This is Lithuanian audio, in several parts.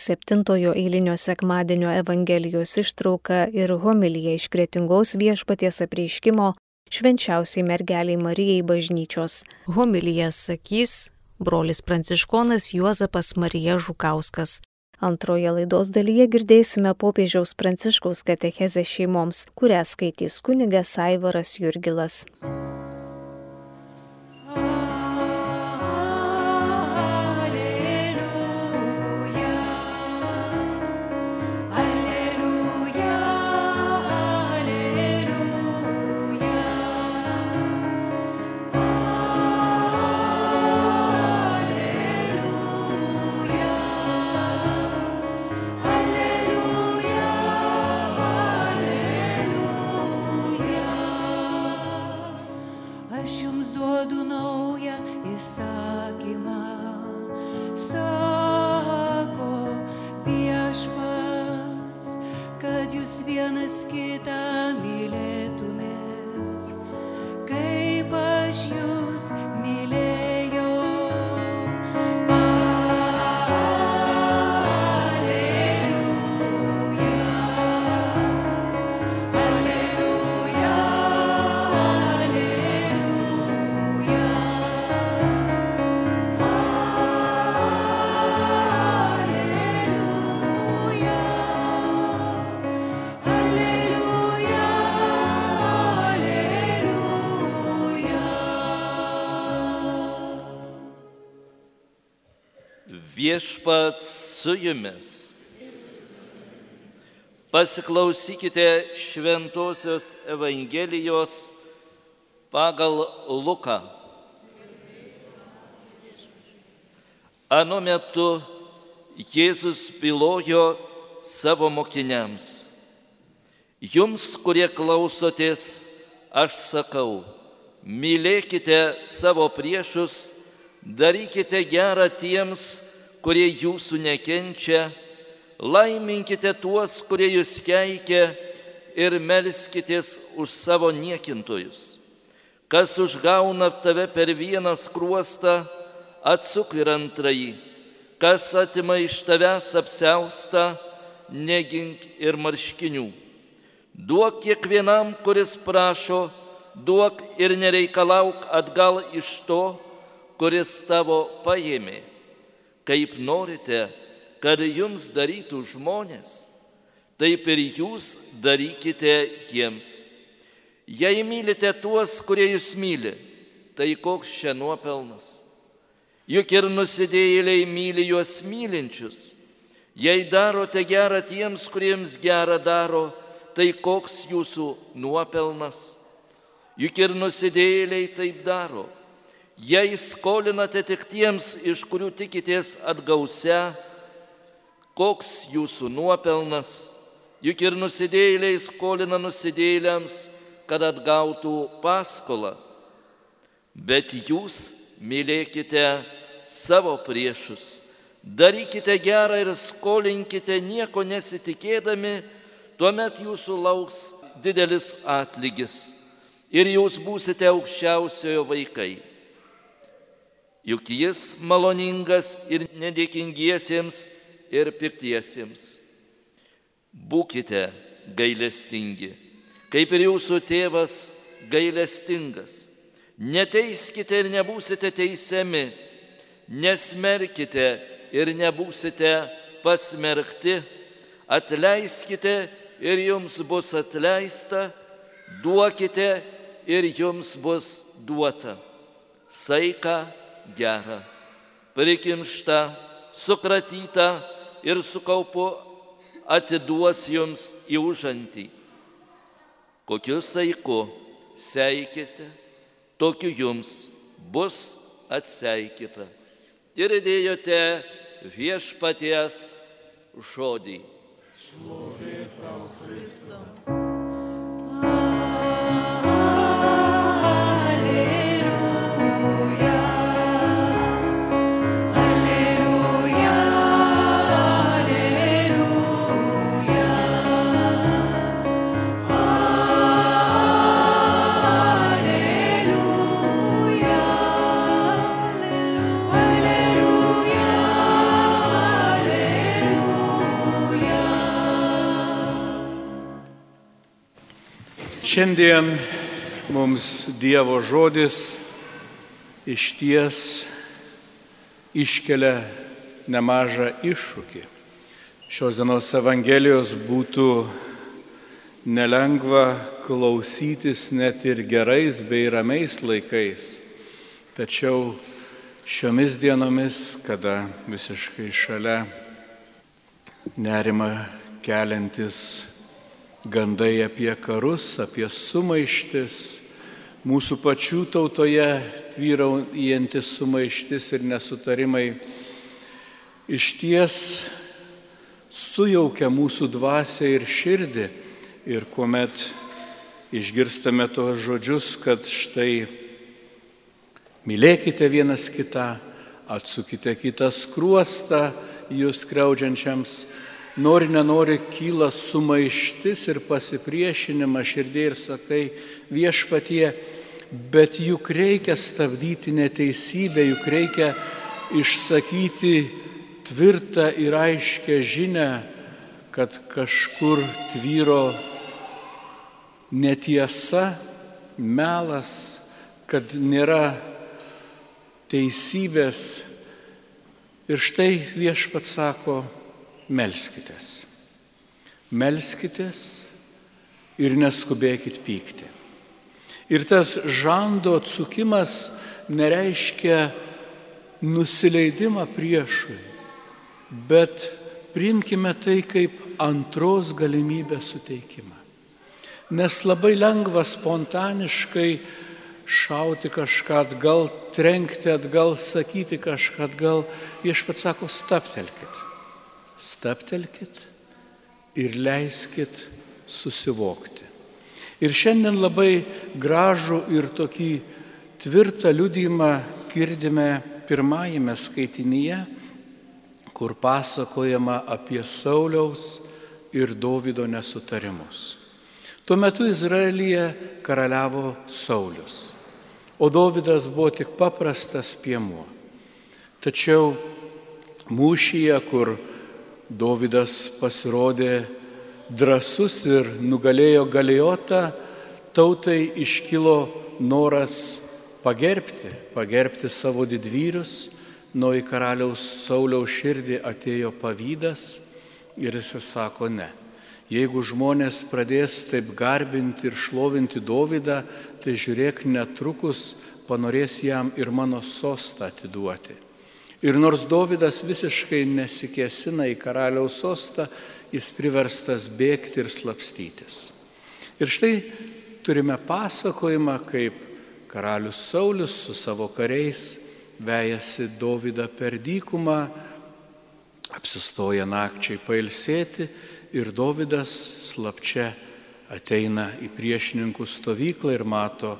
septintojo eilinio sekmadienio Evangelijos ištrauka ir homilija iš kretingos viešpaties apreiškimo švenčiausiai mergeliai Marijai bažnyčios. Homilija sakys brolis pranciškonas Juozapas Marija Žukauskas. Antroje laidos dalyje girdėsime popiežiaus pranciškaus katechezę šeimoms, kurią skaitys kunigas Aivaras Jurgilas. Viešpats su jumis. Pasiklausykite Šventojios Evangelijos pagal Luką. Anu metu Jėzus bylojo savo mokiniams. Jums, kurie klausotės, aš sakau, mylėkite savo priešus, darykite gerą tiems, kurie jūsų nekenčia, laiminkite tuos, kurie jūs keikia ir melskitės už savo niekintojus. Kas užgauna tave per vieną skruostą, atsuk ir antrąjį. Kas atima iš tavęs apseustą, negink ir marškinių. Duok kiekvienam, kuris prašo, duok ir nereikalauk atgal iš to, kuris tavo paėmė kaip norite, kad jums darytų žmonės, taip ir jūs darykite jiems. Jei mylite tuos, kurie jūs myli, tai koks čia nuopelnas? Juk ir nusidėjėliai myli juos mylinčius. Jei darote gerą tiems, kuriems gerą daro, tai koks jūsų nuopelnas? Juk ir nusidėjėliai taip daro. Jei skolinate tik tiems, iš kurių tikitės atgausia, koks jūsų nuopelnas, juk ir nusidėliai skolina nusidėliams, kad atgautų paskolą. Bet jūs mylėkite savo priešus, darykite gerą ir skolinkite nieko nesitikėdami, tuomet jūsų lauks didelis atlygis. Ir jūs būsite aukščiausiojo vaikai juk jis maloningas ir nedėkingiesiems ir piktiesiems. Būkite gailestingi, kaip ir jūsų tėvas gailestingas. Neteiskite ir nebūsite teisiami, nesmerkite ir nebūsite pasmerkti, atleiskite ir jums bus atleista, duokite ir jums bus duota. Saika gerą, prikimštą, sukratytą ir su kaupu atiduos jums į užantį. Kokiu saiku seikite, tokiu jums bus atseikyta. Ir dėjote viešpaties žodį. Šlovė tau, Šiandien mums Dievo žodis iš ties iškelia nemažą iššūkį. Šios dienos Evangelijos būtų nelengva klausytis net ir gerais bei ramiais laikais. Tačiau šiomis dienomis, kada visiškai šalia nerima keliantis gandai apie karus, apie sumaištis, mūsų pačių tautoje tvyraujantis sumaištis ir nesutarimai iš ties sujaukia mūsų dvasę ir širdį. Ir kuomet išgirstame tos žodžius, kad štai mylėkite vienas kitą, atsukite kitą skruostą jūs kreudžiančiams, nori, nenori, kyla sumaištis ir pasipriešinimas širdė ir sakai viešpatie, bet juk reikia stabdyti neteisybę, juk reikia išsakyti tvirtą ir aiškę žinę, kad kažkur tvyro netiesa, melas, kad nėra teisybės. Ir štai viešpat sako, melskitės. Melskitės ir neskubėkit pykti. Ir tas žando atsukimas nereiškia nusileidimą priešui, bet priimkime tai kaip antros galimybės suteikimą. Nes labai lengva spontaniškai šauti kažką atgal, trenkti atgal, sakyti kažką atgal. Viešpat sako, staptelkit staptelkit ir leiskit susivokti. Ir šiandien labai gražų ir tokį tvirtą liudymą girdime pirmajame skaitinyje, kur pasakojama apie Sauliaus ir Davido nesutarimus. Tuo metu Izraelyje karaliavo Saulius, o Davidas buvo tik paprastas piemuo. Tačiau mūšyje, kur Dovydas pasirodė drasus ir nugalėjo galiotą, tautai iškilo noras pagerbti, pagerbti savo didvyrius, nuo į karaliaus Sauliaus širdį atėjo pavydas ir jis sako ne. Jeigu žmonės pradės taip garbinti ir šlovinti Dovydą, tai žiūrėk netrukus panorės jam ir mano sostą atiduoti. Ir nors Dovydas visiškai nesikėsina į karaliaus sostą, jis priverstas bėgti ir slapstytis. Ir štai turime pasakojimą, kaip karalius Saulis su savo kariais vejasi Dovydą per dykumą, apsistoja nakčiai pailsėti ir Dovydas slapčia ateina į priešininkų stovyklą ir mato,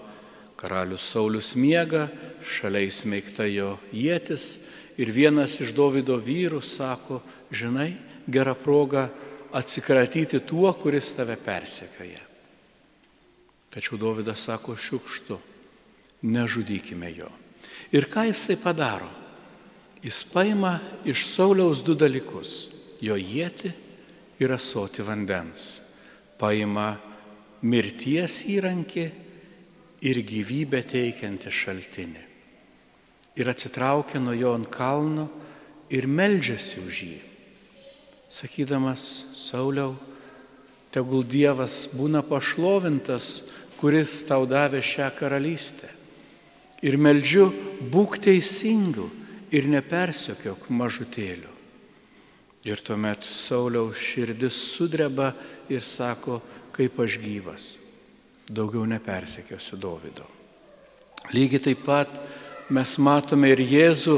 karalius Saulis miega, šalia įsmeigta jo jėtis Ir vienas iš Davido vyrų sako, žinai, gera proga atsikratyti tuo, kuris tave persekioja. Tačiau Davidas sako šiukštu, nežudykime jo. Ir ką jisai padaro? Jis paima iš Sauliaus du dalykus - jo jėti ir asoti vandens. Paima mirties įrankį ir gyvybę teikiantį šaltinį ir atsitraukia nuo jo ant kalno ir meldžiasi už jį, sakydamas, Sauliau, tegul Dievas būna pašlovintas, kuris tau davė šią karalystę. Ir meldžiu, būk teisingu ir nepersiokiok mažutėlių. Ir tuomet Sauliaus širdis sudreba ir sako, kaip aš gyvas, daugiau nepersekiosiu Dovido. Lygiai taip pat mes matome ir Jėzų,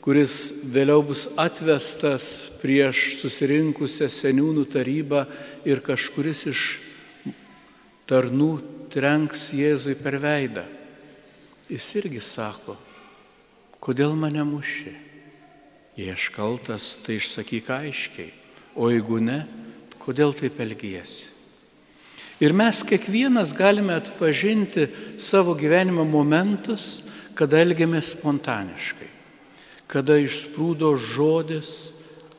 kuris vėliau bus atvestas prieš susirinkusią seniūnų tarybą ir kažkuris iš tarnų trenks Jėzui per veidą. Jis irgi sako, kodėl mane muši? Jei aš kaltas, tai išsakyk aiškiai, o jeigu ne, kodėl taip elgiesi? Ir mes kiekvienas galime atpažinti savo gyvenimo momentus, kada elgiamės spontaniškai, kada išsprūdo žodis,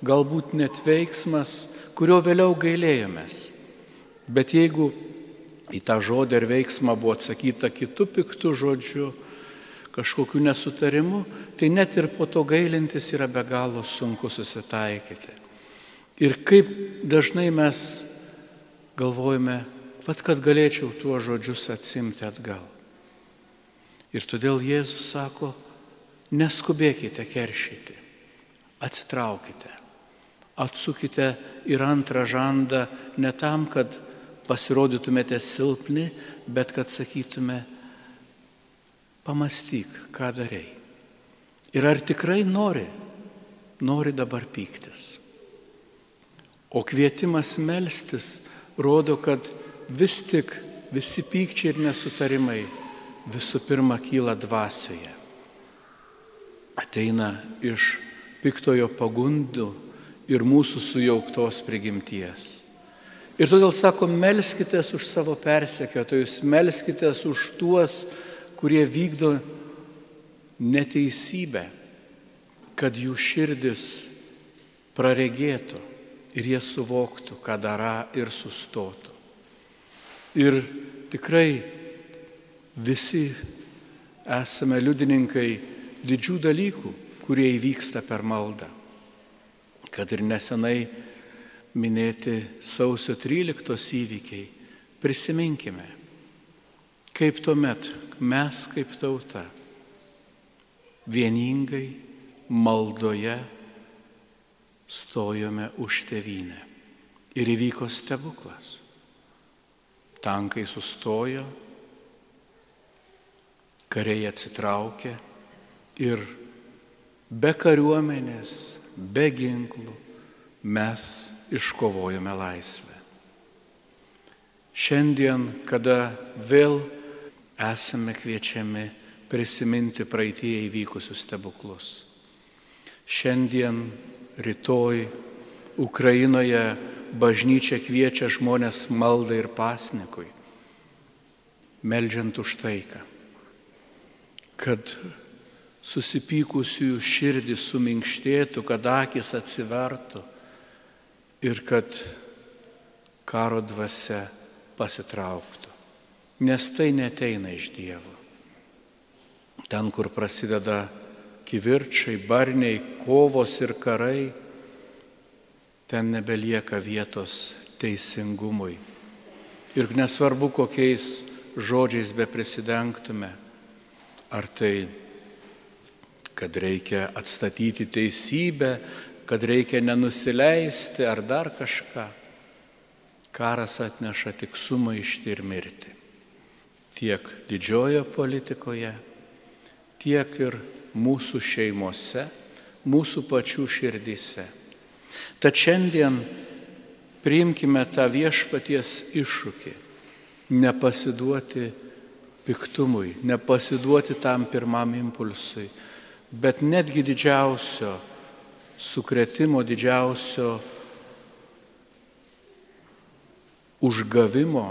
galbūt net veiksmas, kurio vėliau gailėjomės. Bet jeigu į tą žodį ar veiksmą buvo atsakyta kitų piktų žodžių, kažkokiu nesutarimu, tai net ir po to gailintis yra be galo sunku susitaikyti. Ir kaip dažnai mes galvojame, vad kad galėčiau tuos žodžius atsimti atgal. Ir todėl Jėzus sako, neskubėkite keršyti, atsitraukite, atsukite ir antrą žandą ne tam, kad pasirodytumėte silpni, bet kad sakytume, pamastyk, ką darei. Ir ar tikrai nori, nori dabar pyktis. O kvietimas melstis rodo, kad vis tik visi pykčiai ir nesutarimai visų pirma kyla dvasioje. Ateina iš piktojo pagundų ir mūsų sujauktos prigimties. Ir todėl sako, melskitės už savo persekiotojus, melskitės už tuos, kurie vykdo neteisybę, kad jų širdis praregėtų ir jie suvoktų, ką dara ir sustotų. Ir tikrai visi esame liudininkai didžių dalykų, kurie įvyksta per maldą. Kad ir nesenai minėti sausio 13 įvykiai, prisiminkime, kaip tuomet mes kaip tauta vieningai maldoje stojome už tevinę. Ir įvyko stebuklas. Tankai sustojo, kariai atsitraukė ir be kariuomenės, be ginklų mes iškovojome laisvę. Šiandien, kada vėl esame kviečiami prisiminti praeitie įvykusius stebuklus. Šiandien, rytoj Ukrainoje bažnyčia kviečia žmonės maldai ir pasnikui, meldžiant už taiką, kad susipykusiųjų širdis suminkštėtų, kad akis atsivertų ir kad karo dvasia pasitrauktų nes tai neteina iš Dievo. Ten, kur prasideda kivirčiai, barniai, kovos ir karai, ten nebelieka vietos teisingumui. Ir nesvarbu, kokiais žodžiais be prisidengtume, ar tai, kad reikia atstatyti teisybę, kad reikia nenusileisti ar dar kažką, karas atneša tik sumaišti ir mirti tiek didžiojo politikoje, tiek ir mūsų šeimose, mūsų pačių širdyse. Tad šiandien priimkime tą viešpaties iššūkį - nepasiduoti piktumui, nepasiduoti tam pirmam impulsui, bet netgi didžiausio sukretimo, didžiausio užgavimo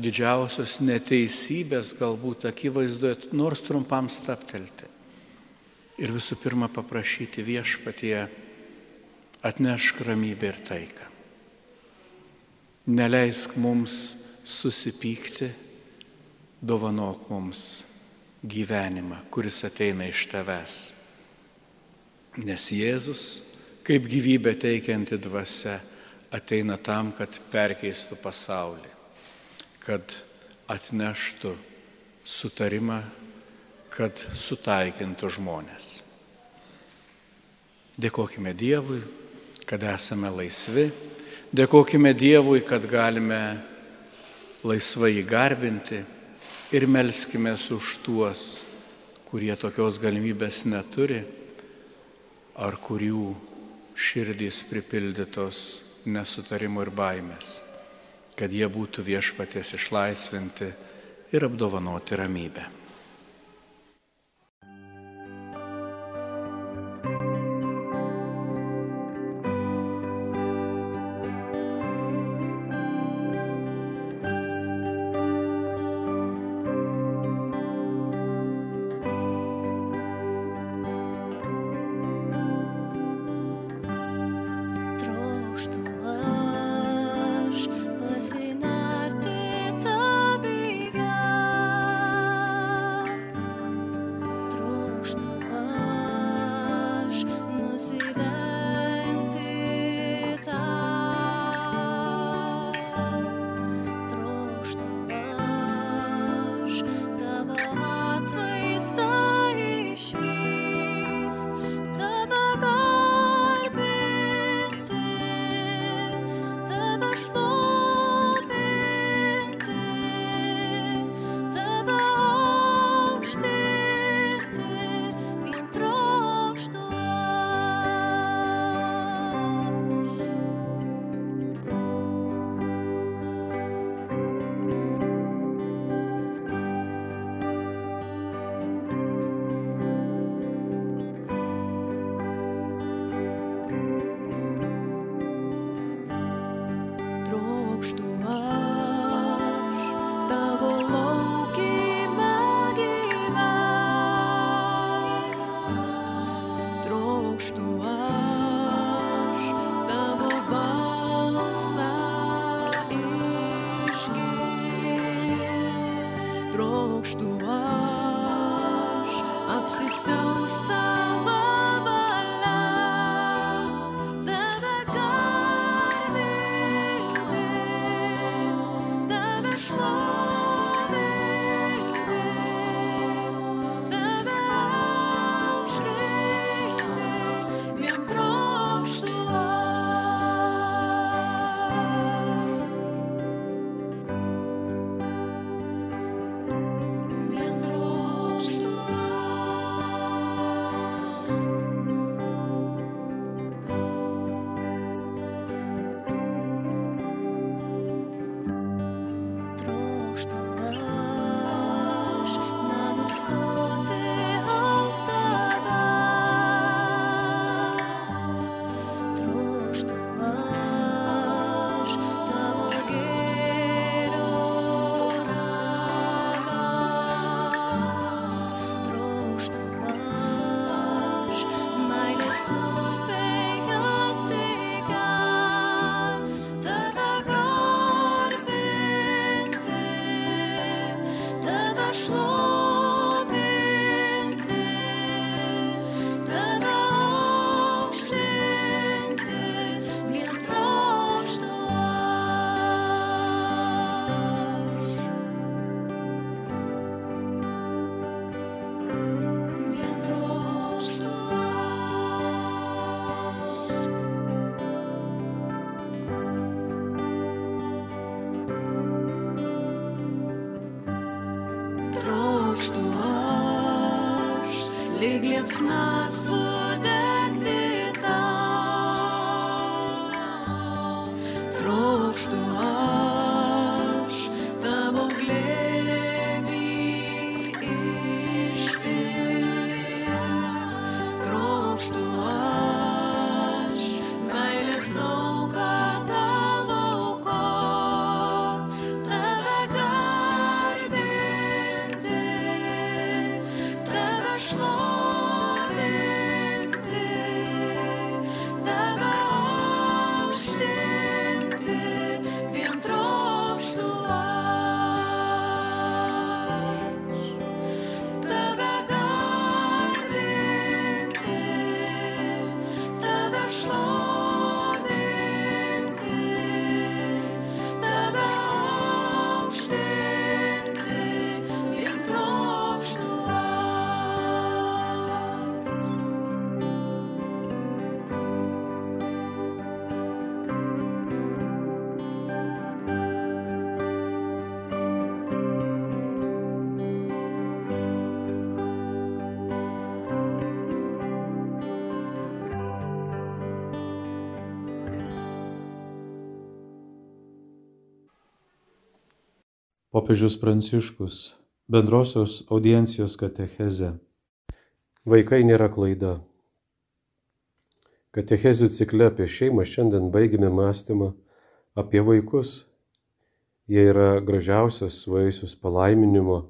didžiausios neteisybės galbūt akivaizdoje, nors trumpam staptelti. Ir visų pirma paprašyti viešpatie, atnešk ramybę ir taiką. Neleisk mums susipykti, dovanok mums gyvenimą, kuris ateina iš tavęs. Nes Jėzus, kaip gyvybę teikianti dvasia, ateina tam, kad perkeistų pasaulį kad atneštų sutarimą, kad sutaikintų žmonės. Dėkojime Dievui, kad esame laisvi, dėkojime Dievui, kad galime laisvai įgarbinti ir melskime už tuos, kurie tokios galimybės neturi ar kurių širdys pripildytos nesutarimų ir baimės kad jie būtų viešpaties išlaisvinti ir apdovanoti ramybę. it's not Popiežius Pranciškus bendrosios audiencijos katecheze. Vaikai nėra klaida. Katechezių cikle apie šeimą šiandien baigime mąstymą apie vaikus. Jie yra gražiausias vaisius palaiminimo,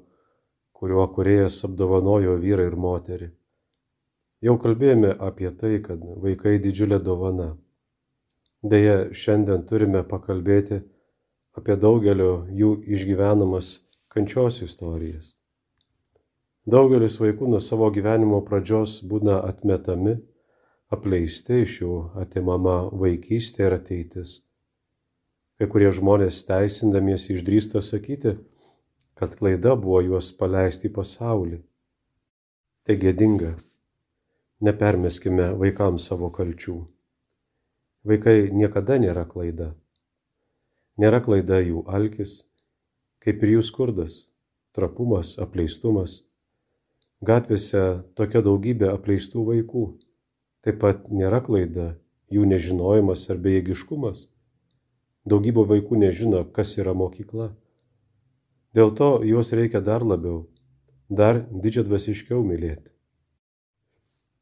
kuriuo kuriejas apdovanojo vyrą ir moterį. Jau kalbėjome apie tai, kad vaikai didžiulė dovana. Deja, šiandien turime pakalbėti apie daugelio jų išgyvenamas kančios istorijas. Daugelis vaikų nuo savo gyvenimo pradžios būna atmetami, apleisti iš jų atimama vaikystė ir ateitis. Kai kurie žmonės teisindamiesi išdrįsta sakyti, kad klaida buvo juos paleisti į pasaulį. Tai gėdinga. Nepermeskime vaikams savo kalčių. Vaikai niekada nėra klaida. Nėra klaida jų alkis, kaip ir jų skurdas, trapumas, apleistumas. Gatvėse tokia daugybė apleistų vaikų. Taip pat nėra klaida jų nežinojimas ar bejėgiškumas. Daugybė vaikų nežino, kas yra mokykla. Dėl to juos reikia dar labiau, dar didžiadvasiškiau mylėti.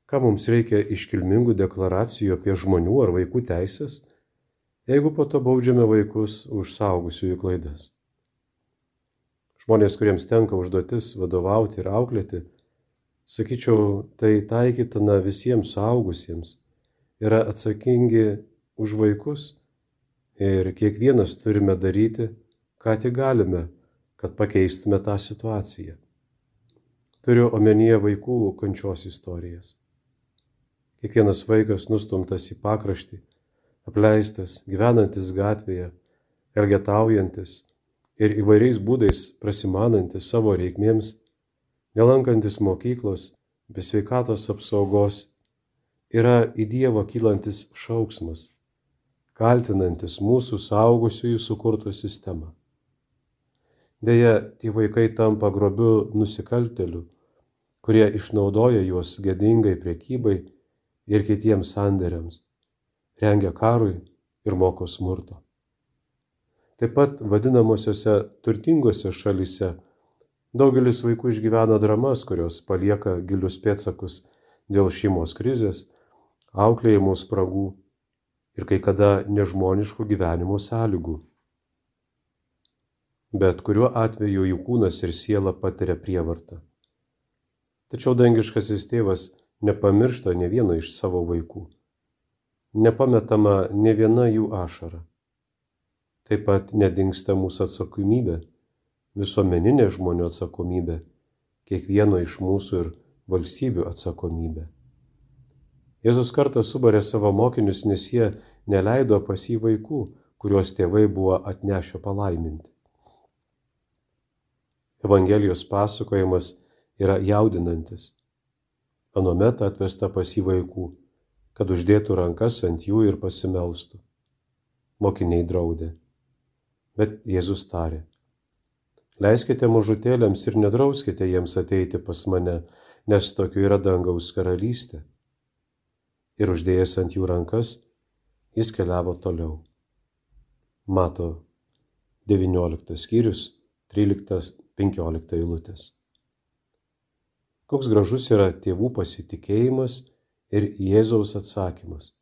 Ką mums reikia iškilmingų deklaracijų apie žmonių ar vaikų teisės? Jeigu po to baudžiame vaikus už saugusiųjų klaidas. Žmonės, kuriems tenka užduotis vadovauti ir auklėti, sakyčiau, tai taikytina visiems saugusiems, yra atsakingi už vaikus ir kiekvienas turime daryti, ką tik galime, kad pakeistume tą situaciją. Turiu omenyje vaikų kančios istorijas. Kiekvienas vaikas nustumtas į pakraštį apleistas, gyvenantis gatvėje, elgetaujantis ir įvairiais būdais prasimanantis savo reikmėms, nelankantis mokyklos, be sveikatos apsaugos, yra į Dievą kylantis šauksmas, kaltinantis mūsų saugusiųjų sukurtą sistemą. Deja, tie vaikai tampa grobiu nusikaltelių, kurie išnaudoja juos gėdingai priekybai ir kitiems sandėriams rengia karui ir moko smurto. Taip pat vadinamosiose turtingose šalise daugelis vaikų išgyvena dramas, kurios palieka gilius pėtsakus dėl šeimos krizės, auklėjimo spragų ir kai kada nežmoniškų gyvenimo sąlygų. Bet kuriuo atveju jų kūnas ir siela patiria prievartą. Tačiau dangiškasis tėvas nepamiršta ne vieno iš savo vaikų nepametama ne viena jų ašara. Taip pat nedingsta mūsų atsakomybė, visuomeninė žmonių atsakomybė, kiekvieno iš mūsų ir valstybių atsakomybė. Jėzus kartą subarė savo mokinius, nes jie neleido pas jį vaikų, kuriuos tėvai buvo atnešę palaiminti. Evangelijos pasakojimas yra jaudinantis. Anuomet atvesta pas jį vaikų kad uždėtų rankas ant jų ir pasimelstų. Mokiniai draudė. Bet Jėzus tarė. Leiskite mažutėliams ir nedrauskite jiems ateiti pas mane, nes tokiu yra dangaus karalystė. Ir uždėjęs ant jų rankas, jis keliavo toliau. Mato 19 skyrius 13-15 eilutės. Koks gražus yra tėvų pasitikėjimas ir Jėzaus atsakymas.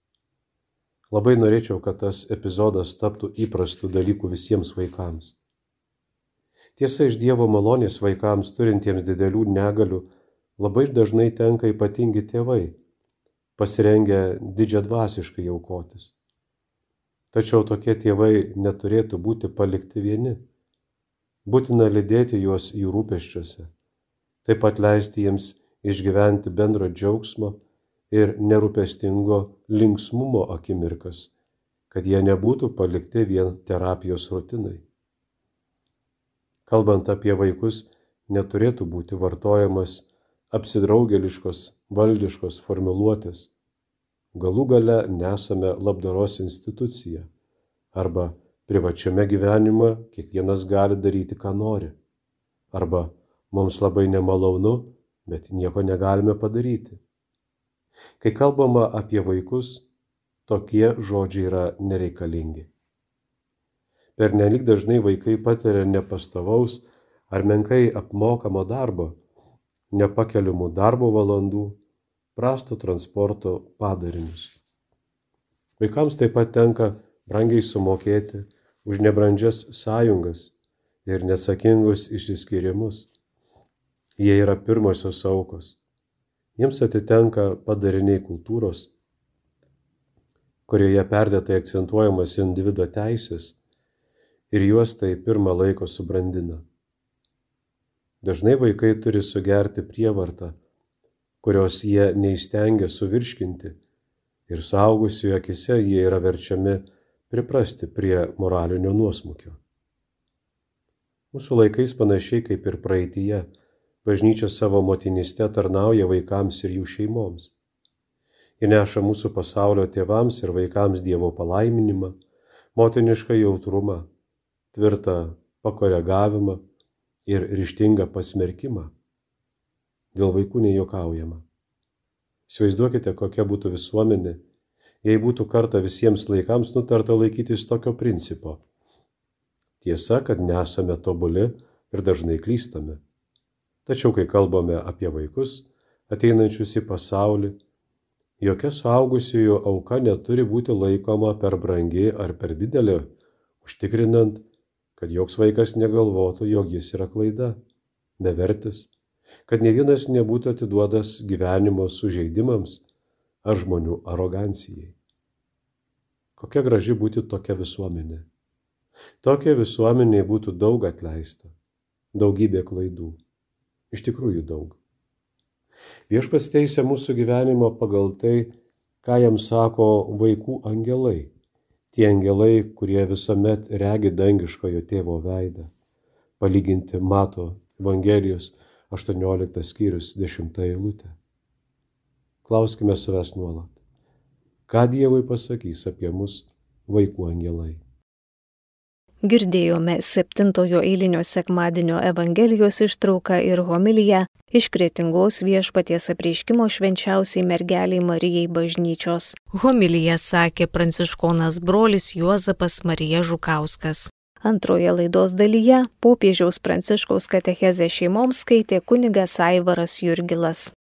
Labai norėčiau, kad tas epizodas taptų įprastų dalykų visiems vaikams. Tiesa, iš Dievo malonės vaikams turintiems didelių negalių labai dažnai tenka ypatingi tėvai, pasirengę didžią dvasiškai aukotis. Tačiau tokie tėvai neturėtų būti palikti vieni. Būtina lydėti juos jų rūpeščiuose, taip pat leisti jiems išgyventi bendro džiaugsmo ir nerūpestingo linksmumo akimirkas, kad jie nebūtų palikti vien terapijos rutinai. Kalbant apie vaikus, neturėtų būti vartojamas apsidraugeliškos, valdiškos formuluotės. Galų gale nesame labdaros institucija arba privačiame gyvenime kiekvienas gali daryti, ką nori. Arba mums labai nemalonu, bet nieko negalime padaryti. Kai kalbama apie vaikus, tokie žodžiai yra nereikalingi. Per nelik dažnai vaikai patiria nepastovaus ar menkai apmokamo darbo, nepakeliamų darbo valandų, prasto transporto padarinius. Vaikams taip pat tenka brangiai sumokėti už nebrandžias sąjungas ir nesakingus išsiskyrimus. Jie yra pirmosios aukos Jiems atitenka padariniai kultūros, kurioje perdėtai akcentuojamas individo teisės ir juos tai pirmą laiko subrandina. Dažnai vaikai turi sugerti prievartą, kurios jie neįstengia suvirškinti ir saugusiųjų akise jie yra verčiami priprasti prie moralinio nuosmukio. Mūsų laikais panašiai kaip ir praeitįje Bažnyčia savo motiniste tarnauja vaikams ir jų šeimoms. Ji neša mūsų pasaulio tėvams ir vaikams Dievo palaiminimą, motinišką jautrumą, tvirtą pakoregavimą ir ryštingą pasmerkimą. Dėl vaikų nejuokaujama. Įsivaizduokite, kokia būtų visuomenė, jei būtų kartą visiems laikams nutarta laikytis tokio principo. Tiesa, kad nesame tobuli ir dažnai klystame. Tačiau kai kalbame apie vaikus, ateinančius į pasaulį, jokia suaugusiųjų auka neturi būti laikoma per brangi ar per didelė, užtikrinant, kad joks vaikas negalvotų, jog jis yra klaida, bevertis, kad ne vienas nebūtų atiduotas gyvenimo sužeidimams ar žmonių arogancijai. Kokia graži būti tokia visuomenė. Tokia visuomenė būtų daug atleista, daugybė klaidų iš tikrųjų daug. Viešpats teisė mūsų gyvenimo pagal tai, ką jam sako vaikų angelai. Tie angelai, kurie visuomet regi dangiškojo tėvo veidą. Palyginti mato Evangelijos 18 skyrius 10 eilutė. Klauskime savęs nuolat. Ką Dievui pasakys apie mus vaikų angelai? Girdėjome septintojo eilinio sekmadienio Evangelijos ištrauką ir homiliją iš kretingos viešpaties apreiškimo švenčiausiai mergeliai Marijai bažnyčios. Homiliją sakė pranciškonas brolis Juozapas Marija Žukauskas. Antroje laidos dalyje popiežiaus pranciškaus katechezę šeimoms skaitė kunigas Aivaras Jurgilas.